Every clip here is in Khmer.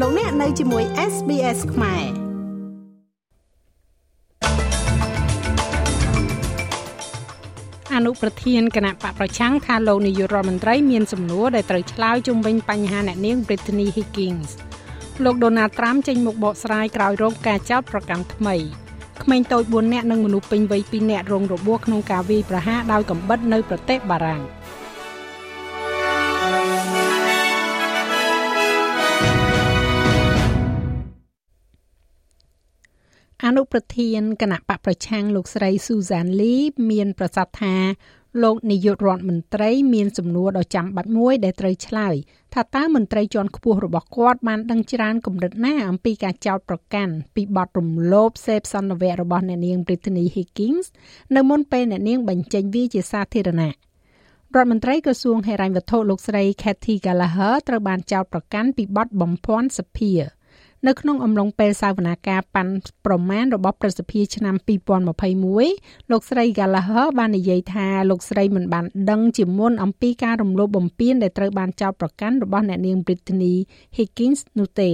លោកអ្នកនៅជាមួយ SBS ខ្មែរអនុប្រធានគណៈបកប្រឆាំងថាលោកនាយករដ្ឋមន្ត្រីមានសំណួរដែលត្រូវឆ្លើយជុំវិញបញ្ហាអ្នកនាង Brittany Higgins លោក Donald Trump ចេញមុខបកស្រាយក្រោយរងការចោទប្រកាន់ថ្មីក្មេងតូច4នាក់និងមនុស្សពេញវ័យ2នាក់រងរបួសក្នុងការវាយប្រហារដោយកំបិតនៅប្រទេសបារាំង។ អនុប្រធានគណៈបកប្រឆាំងលោកស្រី Susan Lee មានប្រសាសន៍ថាលោកនាយករដ្ឋមន្ត្រីមានសំណួរដ៏ចាំបាច់មួយដែលត្រូវឆ្លើយថាតើមន្ត្រីជាន់ខ្ពស់របស់គាត់បានដឹងច្រើនកម្រិតណាអំពីការចោទប្រកាន់ពីបទរំលោភសេពសន្តិវៈរបស់អ្នកនាង Brittany Higgins នៅមុនពេលអ្នកនាងបញ្ចេញវាជាសាធារណៈរដ្ឋមន្ត្រីក្រសួងហិរញ្ញវត្ថុលោកស្រី Kathy Gallagher ត្រូវបានចោទប្រកាន់ពីបទបំភាន់សភា នៅក្នុងអំឡុងពេលសវនាការប៉ាន់ប្រមាណរបស់ប្រសិទ្ធិឆ្នាំ2021លោកស្រី Gallagher បាននិយាយថាលោកស្រីមិនបានដឹងជាមុនអំពីការរំលោភបំពានដែលត្រូវបានចោទប្រកាន់របស់អ្នកនាង Brittany Higgins នោះទេ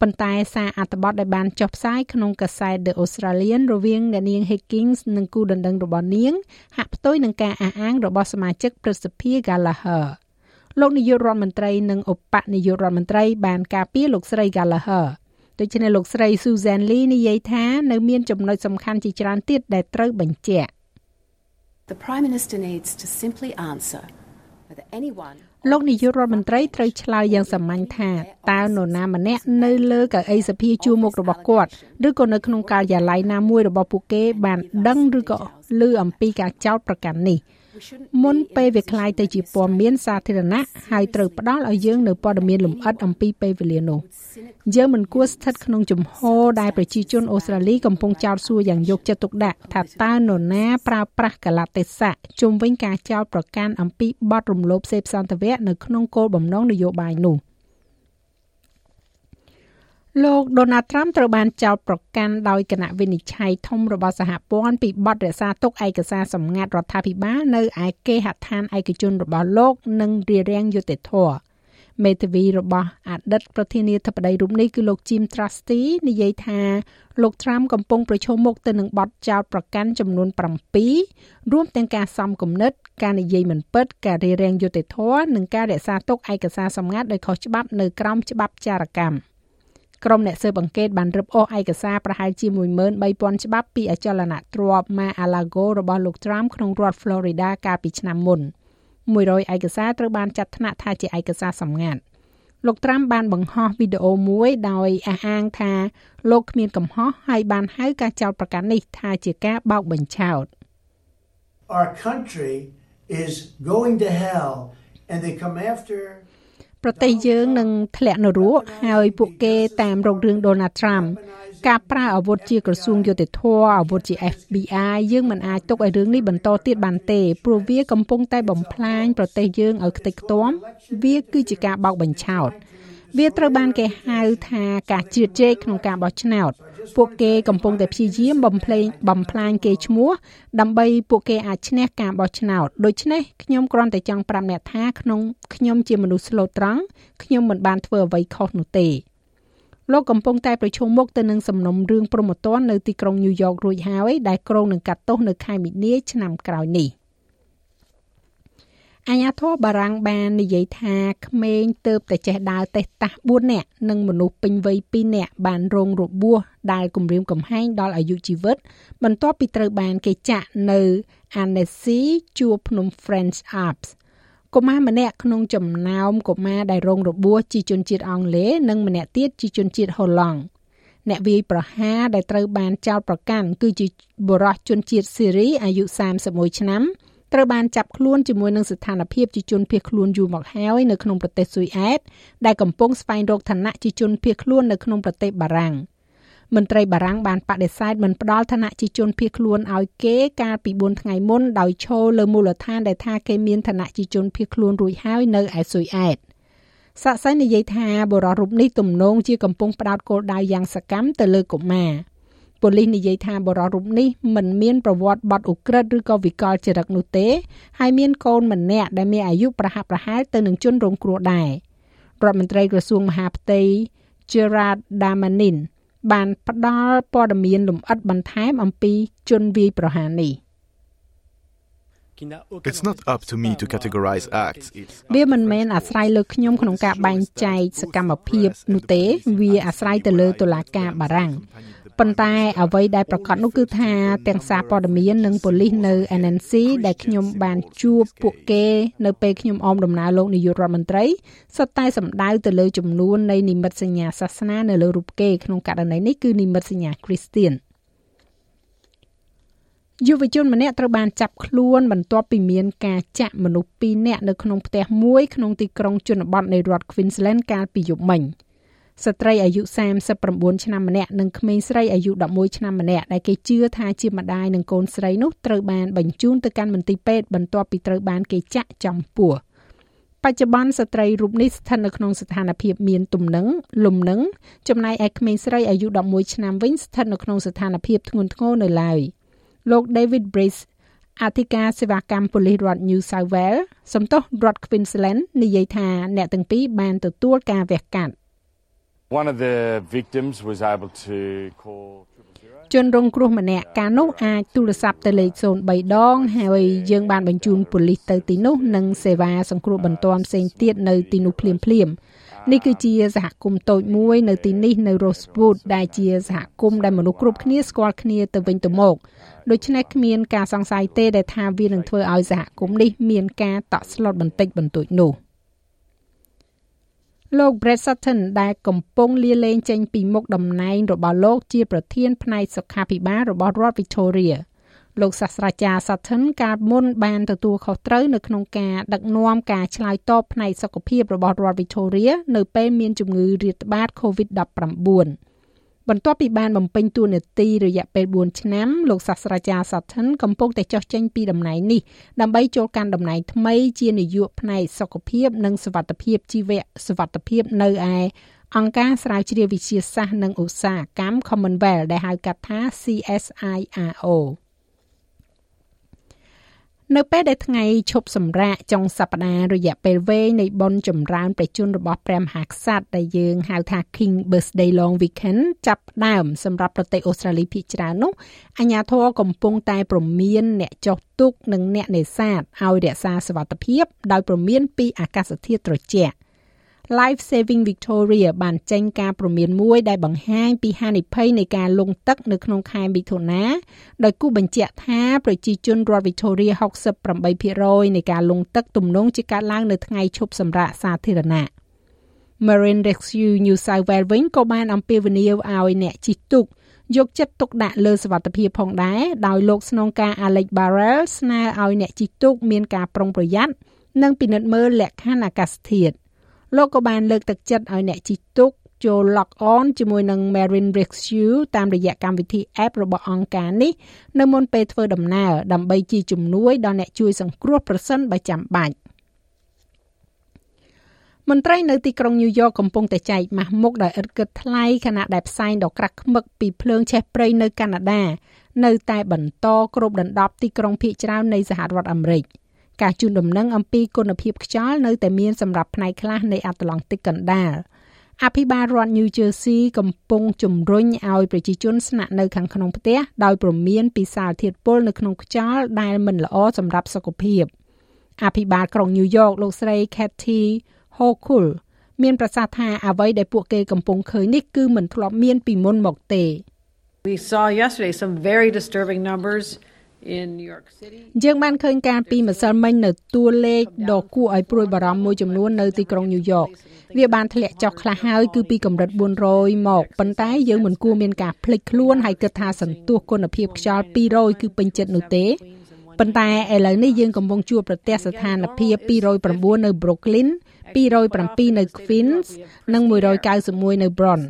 ប៉ុន្តែសារអត្ថបទដែលបានចុះផ្សាយក្នុងកាសែត The Australian រវាងអ្នកនាង Higgins និងគូដណ្ដឹងរបស់នាងហាក់ផ្ទុយនឹងការអះអាងរបស់សមាជិកព្រឹទ្ធសភា Gallagher លោកនាយករដ្ឋមន្ត្រីនិងឧបនាយករដ្ឋមន្ត្រីបានការពារលោកស្រី Gallagher ដូច្នេះលោកស្រី Susan Lee និយាយថានៅមានចំណុចសំខាន់ជាច្រើនទៀតដែលត្រូវបញ្ជាក់ The Prime Minister needs to simply answer whether anyone លោកនាយករដ្ឋមន្ត្រីត្រូវឆ្លើយយ៉ាងសាមញ្ញថាតើនរណាម្នាក់នៅលើកៅអីសភាជួរមុខរបស់គាត់ឬក៏នៅក្នុងការិយាល័យណាមួយរបស់ពួកគេបានដឹងឬក៏ឮអំពីការចោទប្រកាន់នេះ មុនពេលវាคล้ายទៅជាព័ត៌មានសាធារណៈហើយត្រូវផ្ដល់ឲ្យយើងនៅព័ត៌មានលម្អិតអំពីពេលវេលានោះយើងមិនគួរស្ថិតក្នុងជំហរដែលប្រជាជនអូស្ត្រាលីកំពុងចោទសួរយ៉ាងយកចិត្តទុកដាក់ថាតើនរណាប្រើប្រាស់កលៈទេសៈជុំវិញការចោទប្រកាន់អំពីបទរំលោភសេពសន្តិវៈនៅក្នុងគោលបំណងនយោបាយនោះ។ លោក Donald Trump ត្រូវបានចោទប្រកាន់ដោយគណៈវិនិច្ឆ័យធំរបស់សហព័ន្ធពីបទរក្សាទុកឯកសារសម្ងាត់រដ្ឋាភិបាលនៅឯគេហដ្ឋានឯកជនរបស់លោកនិងរារាំងយុត្តិធម៌មេធាវីរបស់អតីតប្រធានាធិបតីរូបនេះគឺលោក Jim Trusty និយាយថាលោក Trump កំពុងប្រឈមមុខទៅនឹងបទចោទប្រកាន់ចំនួន7រួមទាំងការសំគំនិត ការនិយាយមិនពិតការរារាំងយុត្តិធម៌និងការរក្សាទុកឯកសារសម្ងាត់ដោយខុសច្បាប់នៅក្រោមច្បាប់ចារកម្ម។ ក្រុមអ្នកស៊ើបអង្កេតបានរឹបអូសឯកសារប្រហែលជា13000ច្បាប់ពីអចលនទ្រព្យ Mar-a-Lago របស់លោក Trump ក្នុងរដ្ឋ Florida កាលពីឆ្នាំមុន100ឯកសារត្រូវបានចាត់ថ្នាក់ថាជាឯកសារសម្ងាត់លោកត្រាំបានបង្ហោះវីដេអូមួយដោយអះអាងថាលោកគ្មានកំហុសហើយបានហៅការចោទប្រកាន់នេះថាជាការបោកបញ្ឆោត Our country is going to hell and they come after ប្រទេសយើងនឹងធ្លាក់នរកហើយពួកគេតាមរករឿង Donald Trump ការប្រើអាវុធជាក្រសួងយុតិធធអាវុធជា FBI យើងមិនអាចទុកឲ្យរឿងនេះបន្តទៀតបានទេព្រោះវាកំពុងតែបំផ្លាញប្រទេសយើងឲ្យខ្ទេចខ្ទាំវាគឺជាការបោកបញ្ឆោត វាត្រូវបានគេហៅថាការជ្រៀតជ្រែកក្នុងការបោះឆ្នោត ពួកគេកំពុងតែព្យាយាមបំភ្លេងបំផ្លាញគេឈ្មោះដើម្បីពួកគេអាចឈ្នះការបោះឆ្នោតដូច្នេះខ្ញុំគ្រាន់តែចង់ប្រាប់អ្នកថាក្នុងខ្ញុំជាមនុស្សស្លូតត្រង់ខ្ញុំមិនបានធ្វើអ្វីខុសនោះទេលោកកំពុងតែប្រឈមមុខទៅនឹងសំណុំរឿងប្រមទ័ននៅទីក្រុងញូវយ៉ករួចហើយដែលក្រុងនឹងកាត់ទោសនៅខែមីនាឆ្នាំក្រោយនេះ។ អាញាធរបារាំងបាននិយាយថាក្មេងទៅតែចេះដើរតេះតាស់4នាក់និងមនុស្សពេញវ័យ2នាក់បានរងរបួសដែលគំរាមកំហែងដល់អាយុជីវិត បន្ទាប់ពីត្រូវបានគេចាក់នៅ Annecy ជួរភ្នំ French Alps កុមារម្នាក់ក្នុងចំណោមកុមារដែលរងរបួសជាជនជាតិអង់គ្លេសនិងម្នាក់ទៀតជាជនជាតិហូឡង់អ្នកវាយប្រហារដែលត្រូវបានចោទប្រកាន់គឺជាបុរសជនជាតិសេរីអាយុ31ឆ្នាំ ត្រូវបានចាប់ខ្លួនជាមួយនឹងស្ថានភាពជាជនភៀសខ្លួនយូរមកហើយនៅក្នុងប្រទេសស៊ុយអែតដែលកំពុងស្វែងរកឋានៈជាជនភៀសខ្លួននៅក្នុងប្រទេសបារាំងមន្ត្រីបារាំងបានបដិសេធមិនផ្ដល់ឋានៈជាជនភៀសខ្លួនឲ្យគេកាលពី4ថ្ងៃមុនដោយឈរលើមូលដ្ឋានដែលថាគេមានឋានៈជាជនភៀសខ្លួនរួចហើយនៅឯស៊ុយអែតសាក់សៃនិយាយថាបរិរូបនេះទំនងជាកំពុងផ្ដោតគោលដៅយ៉ាងសកម្មទៅលើកុមារ ប៉ូលីសនិយាយថាបរិរូបនេះមិនមានប្រវត្តិបទឧក្រិដ្ឋឬក៏វិកលចរិតនោះទេហើយមានកូនម្នាក់ដែលមានអាយុប្រហាក់ប្រហែលទៅនឹងជនរងគ្រោះដែររដ្ឋមន្ត្រីក្រសួងមហាផ្ទៃ Gerard Damanin បានផ្ដល់ព័ត៌មានលម្អិតបន្ថែមអំពីជនវាយប្រហារនេះ It's not up to me to categorize acts. It's វាមិនមែនអាស្រ័យលើខ្ញុំក្នុងការបែងចែកសកម្មភាពនោះទេ វាអាស្រ័យទៅលើតុលាការបារាំង ប៉ុន្តែអ្វីដែលប្រកាសនោះគឺថាទាំងសារព័ត៌មាននិងប៉ូលីសនៅ NNC ដែលខ្ញុំបានជួបពួកគេនៅពេលខ្ញុំអមដំណើរលោកនាយករដ្ឋមន្ត្រីសុទ្ធតែសំដៅទៅលើចំនួននៃនិមិត្តសញ្ញាសាសនានៅលើរូបគេក្នុងករណីនេះគឺនិមិត្តសញ្ញាគ្រីស្ទៀនយុវជនម្នាក់ត្រូវបានចាប់ខ្លួនបន្ទាប់ពីមានការចាក់មនុស្ស2នាក់នៅក្នុងផ្ទះមួយក្នុងទីក្រុងជនបទនៃរដ្ឋ Queensland កាលពីយប់មិញ ស្ត្រីអាយុ39ឆ្នាំម្នាក់និងក្មេងស្រីអាយុ11ឆ្នាំម្នាក់ដែលគេជឿថាជាម្ដាយនិងកូនស្រីនោះត្រូវបានបញ្ជូនទៅកាន់មន្ទីរពេទ្យបន្ទាប់ពីត្រូវបានគេចាក់ចំពោះបច្ចុប្បន្នស្ត្រីរូបនេះស្ថិតនៅក្នុងស្ថានភាពមានទំនឹងលំនឹងចំណែកឯក្មេងស្រីអាយុ11ឆ្នាំវិញស្ថិតនៅក្នុងស្ថានភាពធ្ងន់ធ្ងរនៅឡើយ។លោក David Brace អធិការសេវាកម្មប៉ូលីសរដ្ឋ New South Wales សំទោសរដ្ឋ Queensland និយាយថាអ្នកទាំងពីរបានទទួលការវះកាត់ One of the victims was able to call ជនរងគ្រោះម្នាក់កាលនោះអាចទូរស័ព្ទទៅលេខ03ដងហើយយើងបានបញ្ជូនប៉ូលីសទៅទីនោះនិងសេវាសង្គ្រោះបន្ទាន់ផ្សេងទៀតនៅទីនោះភ្លាមភ្លាមនេះគឺជាសហគមន៍តូចមួយនៅទីនេះនៅ Rosewood ដែលជាសហគមន៍ដែលមនុស្សគ្រប់គ្នាស្គាល់គ្នាទៅវិញទៅមកដូច្នេះគ្មានការសង្ស័យទេដែលថាវានឹងធ្វើឲ្យសហគមន៍នេះមានការតក់ស្លុតបន្តិចបន្តួចនោះ លោក Brett Sutton ដែលកំពុងលាលែងចេញពីមុខតំណែងរបស់លោកជាប្រធានផ្នែកសុខាភិបាលរបស់រដ្ឋ Victoria លោកសាស្ត្រាចារ្យ Sutton កាលមុនបានទទួលខុសត្រូវនៅក្នុងការដឹកនាំការឆ្លើយតបផ្នែកសុខភាពរបស់រដ្ឋ Victoria នៅពេលមានជំងឺរាតត្បាត COVID-19 បន្ទាប់ពីបានបំពេញតួនាទីរយៈពេល4ឆ្នាំលោកសាស្ត្រាចារ្យ Sutton កំពុងតែចុះចេញពីតំណែងនេះដើម្បីចូលកាន់តំណែងថ្មីជានាយកផ្នែកសុខភាព និងសុវត្ថិភាពជីវៈសុវត្ថិភាពនៅឯអង្គការស្រាវជ្រាវវិទ្យាសាស្ត្រនិងឧស្សាហកម្ម Commonwealth ដែលហៅកាត់ថា CSIRO នៅពេលដែលថ្ងៃឈប់សម្រាកចុងសប្តាហ៍រយៈពេលវែងនៃបុណ្យចម្រើនព្រះជន្មរបស់ព្រះមហាក្សត្រដែលយើងហៅថា King Birthday Long Weekend ចាប់ផ្ដើមសម្រាប់ប្រទេសអូស្ត្រាលីភាគច្រើននោះអាជ្ញាធរកំពុងតែព្រមានអ្នកចុះទូកនិងអ្នកនេសាទឲ្យរក្សាសុវត្ថិភាពដោយព្រមានពីអាកាសធាតុត្រជាក់ Life Saving Victoria បានចេញការព្រមានមួយដែលបង្ហាញពីហានិភ័យនៃការលង់ទឹកនៅក្នុងខែមិថុនាដោយគូបញ្ជាក់ថាប្រជាជនរដ្ឋ Victoria 68%នៃការលង់ទឹកទំនងជាកើតឡើងនៅថ្ងៃឈប់សម្រាកសាធារណៈ Marine Rescue New South Wales វិញក៏បានអំពាវនាវឲ្យអ្នកជិះទូកយកចិត្តទុកដាក់លើសុវត្ថិភាពផងដែរដោយលោកស្នងការ Alex Barrel ស្នើឲ្យអ្នកជិះទូកមានការប្រុងប្រយ័ត្ននិងពិនិត្យមើលលក្ខខណ្ឌអាកាសធាតុ លោកក៏បានលើកទឹកចិត្តឲ្យអ្នកជិះទូកចូល lock on ជាមួយនឹង Marine Rescue តាមរយៈកម្មវិធី app របស់អង្គការនេះនៅមុនពេលធ្វើដំណើរដើម្បីជាជំនួយដល់អ្នកជួយសង្គ្រោះប្រសិនបើចាំបាច់មន្ត្រីនៅទីក្រុងញូវយ៉កកំពុងតែចែកម៉ាស់មុខដោយឥតគិតថ្លៃខណៈដែលផ្សែងដ៏ក្រាស់ឃ្មឹកពីភ្លើងឆេះព្រៃនៅកាណាដា នៅតែបន្តគ្របដណ្ដប់ទីក្រុងភាគច្រើននៃសហរដ្ឋអាមេរិក។ ការជូនដំណឹងអំពីគុណភាពខ្យល់នៅតែមានសម្រាប់ផ្នែកខ្លះនៃអាត្លង់តិកកណ្ដាលអភិបាលរដ្ឋ New Jersey កំពុងជំរុញឲ្យប្រជាជនស្នាក់នៅខាងក្នុងផ្ទះដោយព្រមានពីសារធាតុពុលនៅក្នុងខ្យល់ដែលមិនល្អសម្រាប់សុខភាពអភិបាលក្រុង New York លោកស្រី Kathy Hochul មានប្រសាសន៍ថាអ្វីដែលពួកគេកំពុងឃើញនេះគឺមិនធ្លាប់មានពីមុនមកទេ We saw yesterday some very disturbing numbers in New York City យើងបានឃើញការពីម្សិលមិញនៅតួលេខដ៏គួរឲ្យព្រួយបារម្ភមួយចំនួននៅទីក្រុងញូវយ៉កវាបានធ្លាក់ចុះខ្លះហើយគឺពីកម្រិត400មកប៉ុន្តែយើងមិនគួរមានការភ្លេចខ្លួនហើយគិតថាសន្ទុះគុណភាពខ្យល់200គឺពេញចិត្តនោះទេប៉ុន្តែឥឡូវនេះយើងកំពុងជួបប្រទះស្ថានភាព209នៅ Brooklyn 207នៅ Queens និង191នៅ Bronx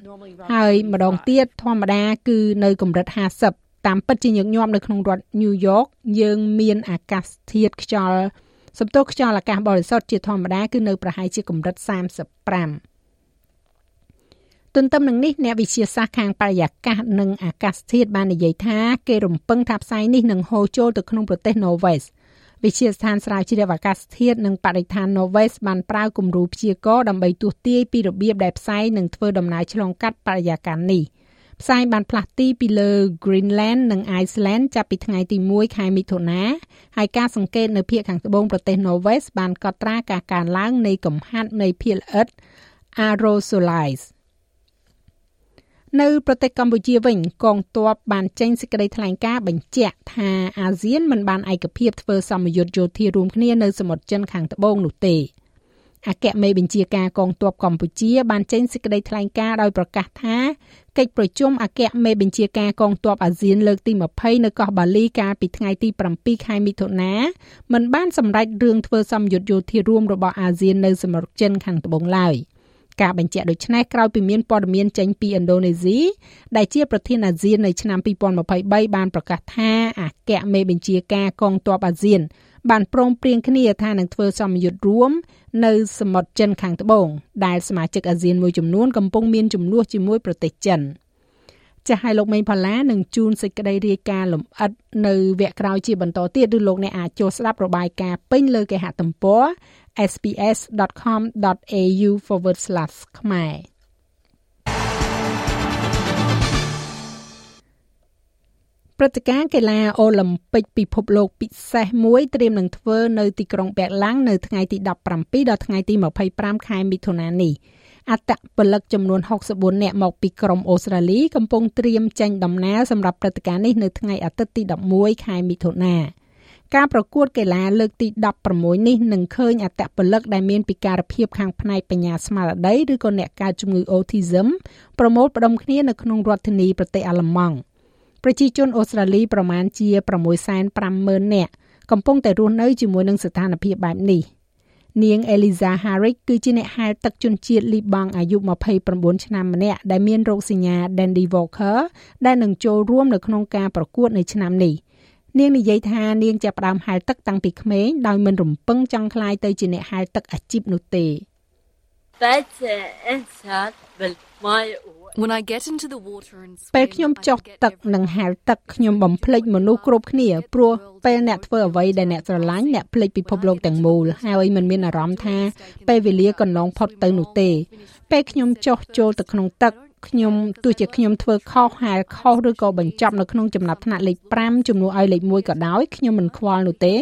ហើយម្ដងទៀតធម្មតាគឺនៅកម្រិត50 តាមពិតជាញឹកញាប់នៅក្នុងរដ្ឋ New York យើងមានអាកាសធាតុខ្យល់សំទោសខ្យល់អាកាសបរិសុទ្ធជាធម្មតាគឺនៅប្រហែលជាកម្រិត35ទន្ទឹមនឹងនេះអ្នកវិទ្យាសាស្ត្រខាងបរិយាកាសនិងអាកាសធាតុបាននិយាយថាគេរំពឹងថាផ្សាយនេះនឹងហូរចូលទៅក្នុងប្រទេស Norway វិទ្យាស្ថានស្រាវជ្រាវអាកាសធាតុនិងបរិស្ថាន Norwest បានប្រើគំរូព្យាករណ៍ដើម្បីទស្សន៍ទាយពីរបៀបដែលផ្សែងនឹងធ្វើដំណើរឆ្លងកាត់បរិយាកាសនេះ ផ្សែងបានផ្លាស់ទីពីលើ Greenland និង Iceland ចាប់ពីថ្ងៃទី1ខែមិថុនាហើយការសង្កេតនៅភាគខាងត្បូងប្រទេស Norwest បានកត់ត្រាការកើនឡើងនៃកំហាត់នៃភាគល្អិត aerosols នៅប្រទេសកម្ពុជាវិញកងទ័ពបានចេញសេចក្តីថ្លែងការណ៍បញ្ជាក់ថាអាស៊ានមិនបានឯកភាពធ្វើសម្ពយុទ្ធយោធារួមគ្នានៅសមុទ្រចិនខាងត្បូងនោះទេ អគ្គមេបញ្ជាការកងទ័ពកម្ពុជាបានចេញសេចក្តីថ្លែងការណ៍ដោយប្រកាសថាកិច្ចប្រជុំអគ្គមេបញ្ជាការកងទ័ពអាស៊ានលើកទី20នៅកោះបាលីកាលពីថ្ងៃទី7ខែមិថុនាមិនបានសម្រេចរឿងធ្វើសម្ពយុទ្ធយោធារួមរបស់អាស៊ាននៅសមុទ្រចិនខាងត្បូងឡើយ។ ការបញ្ជាក់ដូចនេះក្រោយពីមានព័ត៌មានចេញពីឥណ្ឌូនេស៊ីដែលជាប្រធានអាស៊ាននៅឆ្នាំ2023បានប្រកាសថាអគ្គមេបញ្ជាការកងទ័ពអាស៊ាន បានព្រមព្រៀងគ្នាថានឹងធ្វើសម្ពយុទ្ធរួមនៅសមុទ្រចិនខាងត្បូងដែលសមាជិកអាស៊ានមួយចំនួនកំពុងមានចំនួនជាមួយប្រទេសចិន ចាស់ឲ្យលោកមេងផល្លានឹងជូនសេចក្តីរាយការណ៍លម្អិតនៅវគ្គក្រោយជាបន្តទៀតឬលោកអ្នកអាចចូលស្ដាប់របាយការណ៍ពេញលើគេហទំព័រ sps.com.au/ ខ្មែរព្រឹត្តិការណ៍កីឡាអូឡ িম্প ពិកពិភពលោកពិសេសមួយត្រៀមនឹងធ្វើនៅទីក្រុងប៊ែរឡាំងនៅថ្ងៃទី17ដល់ថ្ងៃទី25ខែមិថុនានេះ អត្តពលិកចំនួន64នាក់មកពីក្រុមអូស្ត្រាលីកំពុងត្រៀមចេញដំណើរសម្រាប់ព្រឹត្តិការណ៍នេះនៅថ្ងៃអាទិត្យទី11ខែមិថុនាការប្រកួតកីឡាលើកទី16នេះនឹងឃើញអត្តពលិកដែលមានពិការភាពខាងផ្នែកបញ្ញាស្មារតីឬក៏អ្នកកើតជំងឺ Autism ប្រមូលផ្ដុំគ្នានៅក្នុងរដ្ឋធានីប្រទេសអាល្លឺម៉ង់ប្រជាជនអូស្ត្រាលីប្រមាណជា650,000នាក់កំពុងតែរស់នៅជាមួយនឹងស្ថានភាពបែបនេះ នាង Eliza Harrick គឺជាអ្នកហែលទឹកជនជាតិលីបង់អាយុ29ឆ្នាំម្នាក់ដែលមានរោគសញ្ញា Dandy Walker ដែលនឹងចូលរួមនៅក្នុងការប្រកួតនៅឆ្នាំនេះ។នាងនិយាយថានាងចាប់ផ្ដើមហែលទឹកតាំងពីក្មេងដោយមិនរំពឹងចង់ក្លាយទៅជាអ្នកហែលទឹកអាជីពនោះទេ ពេលខ្ញុំចុះទឹកនិងហែលទឹកខ្ញុំបំភ្លេចមនុស្សគ្រប់គ្នាព្រោះពេលអ្នកធ្វើអ្វីដែលអ្នកស្រឡាញ់អ្នកភ្លេចពិភពលោកទាំងមូលហើយមិនមានអារម្មណ៍ថាពេលវេលាកន្លងផុតទៅនោះទេ ពេលខ្ញុំចុះចូលទៅក្នុងទឹកខ្ញុំទោះជាខ្ញុំធ្វើខុសហែលខុសឬក៏បញ្ចប់នៅក្នុងចំណាត់ថ្នាក់លេខ5ជំនួសឲ្យលេខ1ក៏ដោយខ្ញុំមិនខ្វល់នោះទេ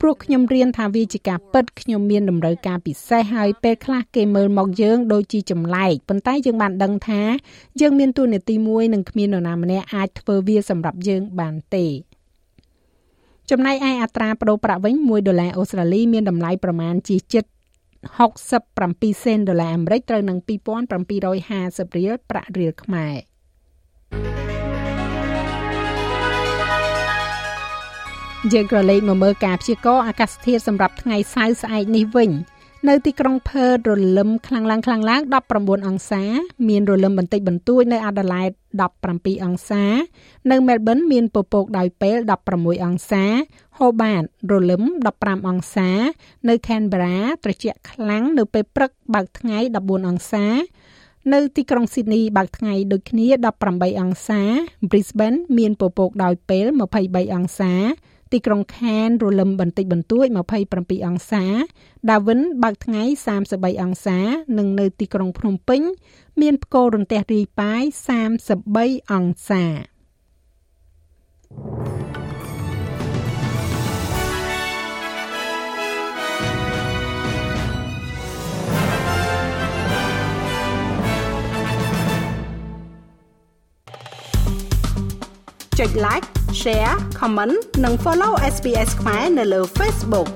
ព្រោះខ្ញុំរៀនថាវាជាការពិតខ្ញុំមានតម្រូវការពិសេសហើយពេលខ្លះគេមើលមកយើងដូចជាចម្លែកប៉ុន្តែយើងបានដឹងថាយើងមានតួនាទីមួយនិងគ្មាននរណាម្នាក់អាចធ្វើវាសម្រាប់យើងបានទេចំណែកឯអត្រាប្តូរប្រាក់វិញ1ដុល្លារអូស្ត្រាលីមានតម្លៃប្រមាណជាជិត67សេនដុល្លារអាមេរិកត្រូវនឹង2750រៀលប្រាក់រៀលខ្មែរ យើងក៏លេខមកមើលការព្យាករណ៍អាកាសធាតុសម្រាប់ថ្ងៃសៅរ៍ស្អែកនេះវិញ។នៅទីក្រុងផឺតរលឹមខ្លាំងឡើងខ្លាំងឡើង19អង្សា មានរលឹមបន្តិចបន្តួចនៅអាដាលេដ17អង្សា នៅមែលប៊នមានពពកដោយពេល16អង្សាហូបាតរលឹម15អង្សា នៅខេនបារ៉ាត្រជាក់ខ្លាំងនៅពេលព្រឹកបើកថ្ងៃ14អង្សានៅទីក្រុងស៊ីដនីបើកថ្ងៃដូចគ្នា18អង្សា Brisbane មានពពកដោយពេល23អង្សា ទីក្រុងខានរលឹមបន្តិចបន្តួច27អង្សា ដាវិនបើកថ្ងៃ33អង្សា និងនៅទីក្រុងភ្នំពេញ មានផ្គររន្ទះរាយប៉ាយ33អង្សាចុច like share comment និង follow SPS ខ្មែរនៅលើ Facebook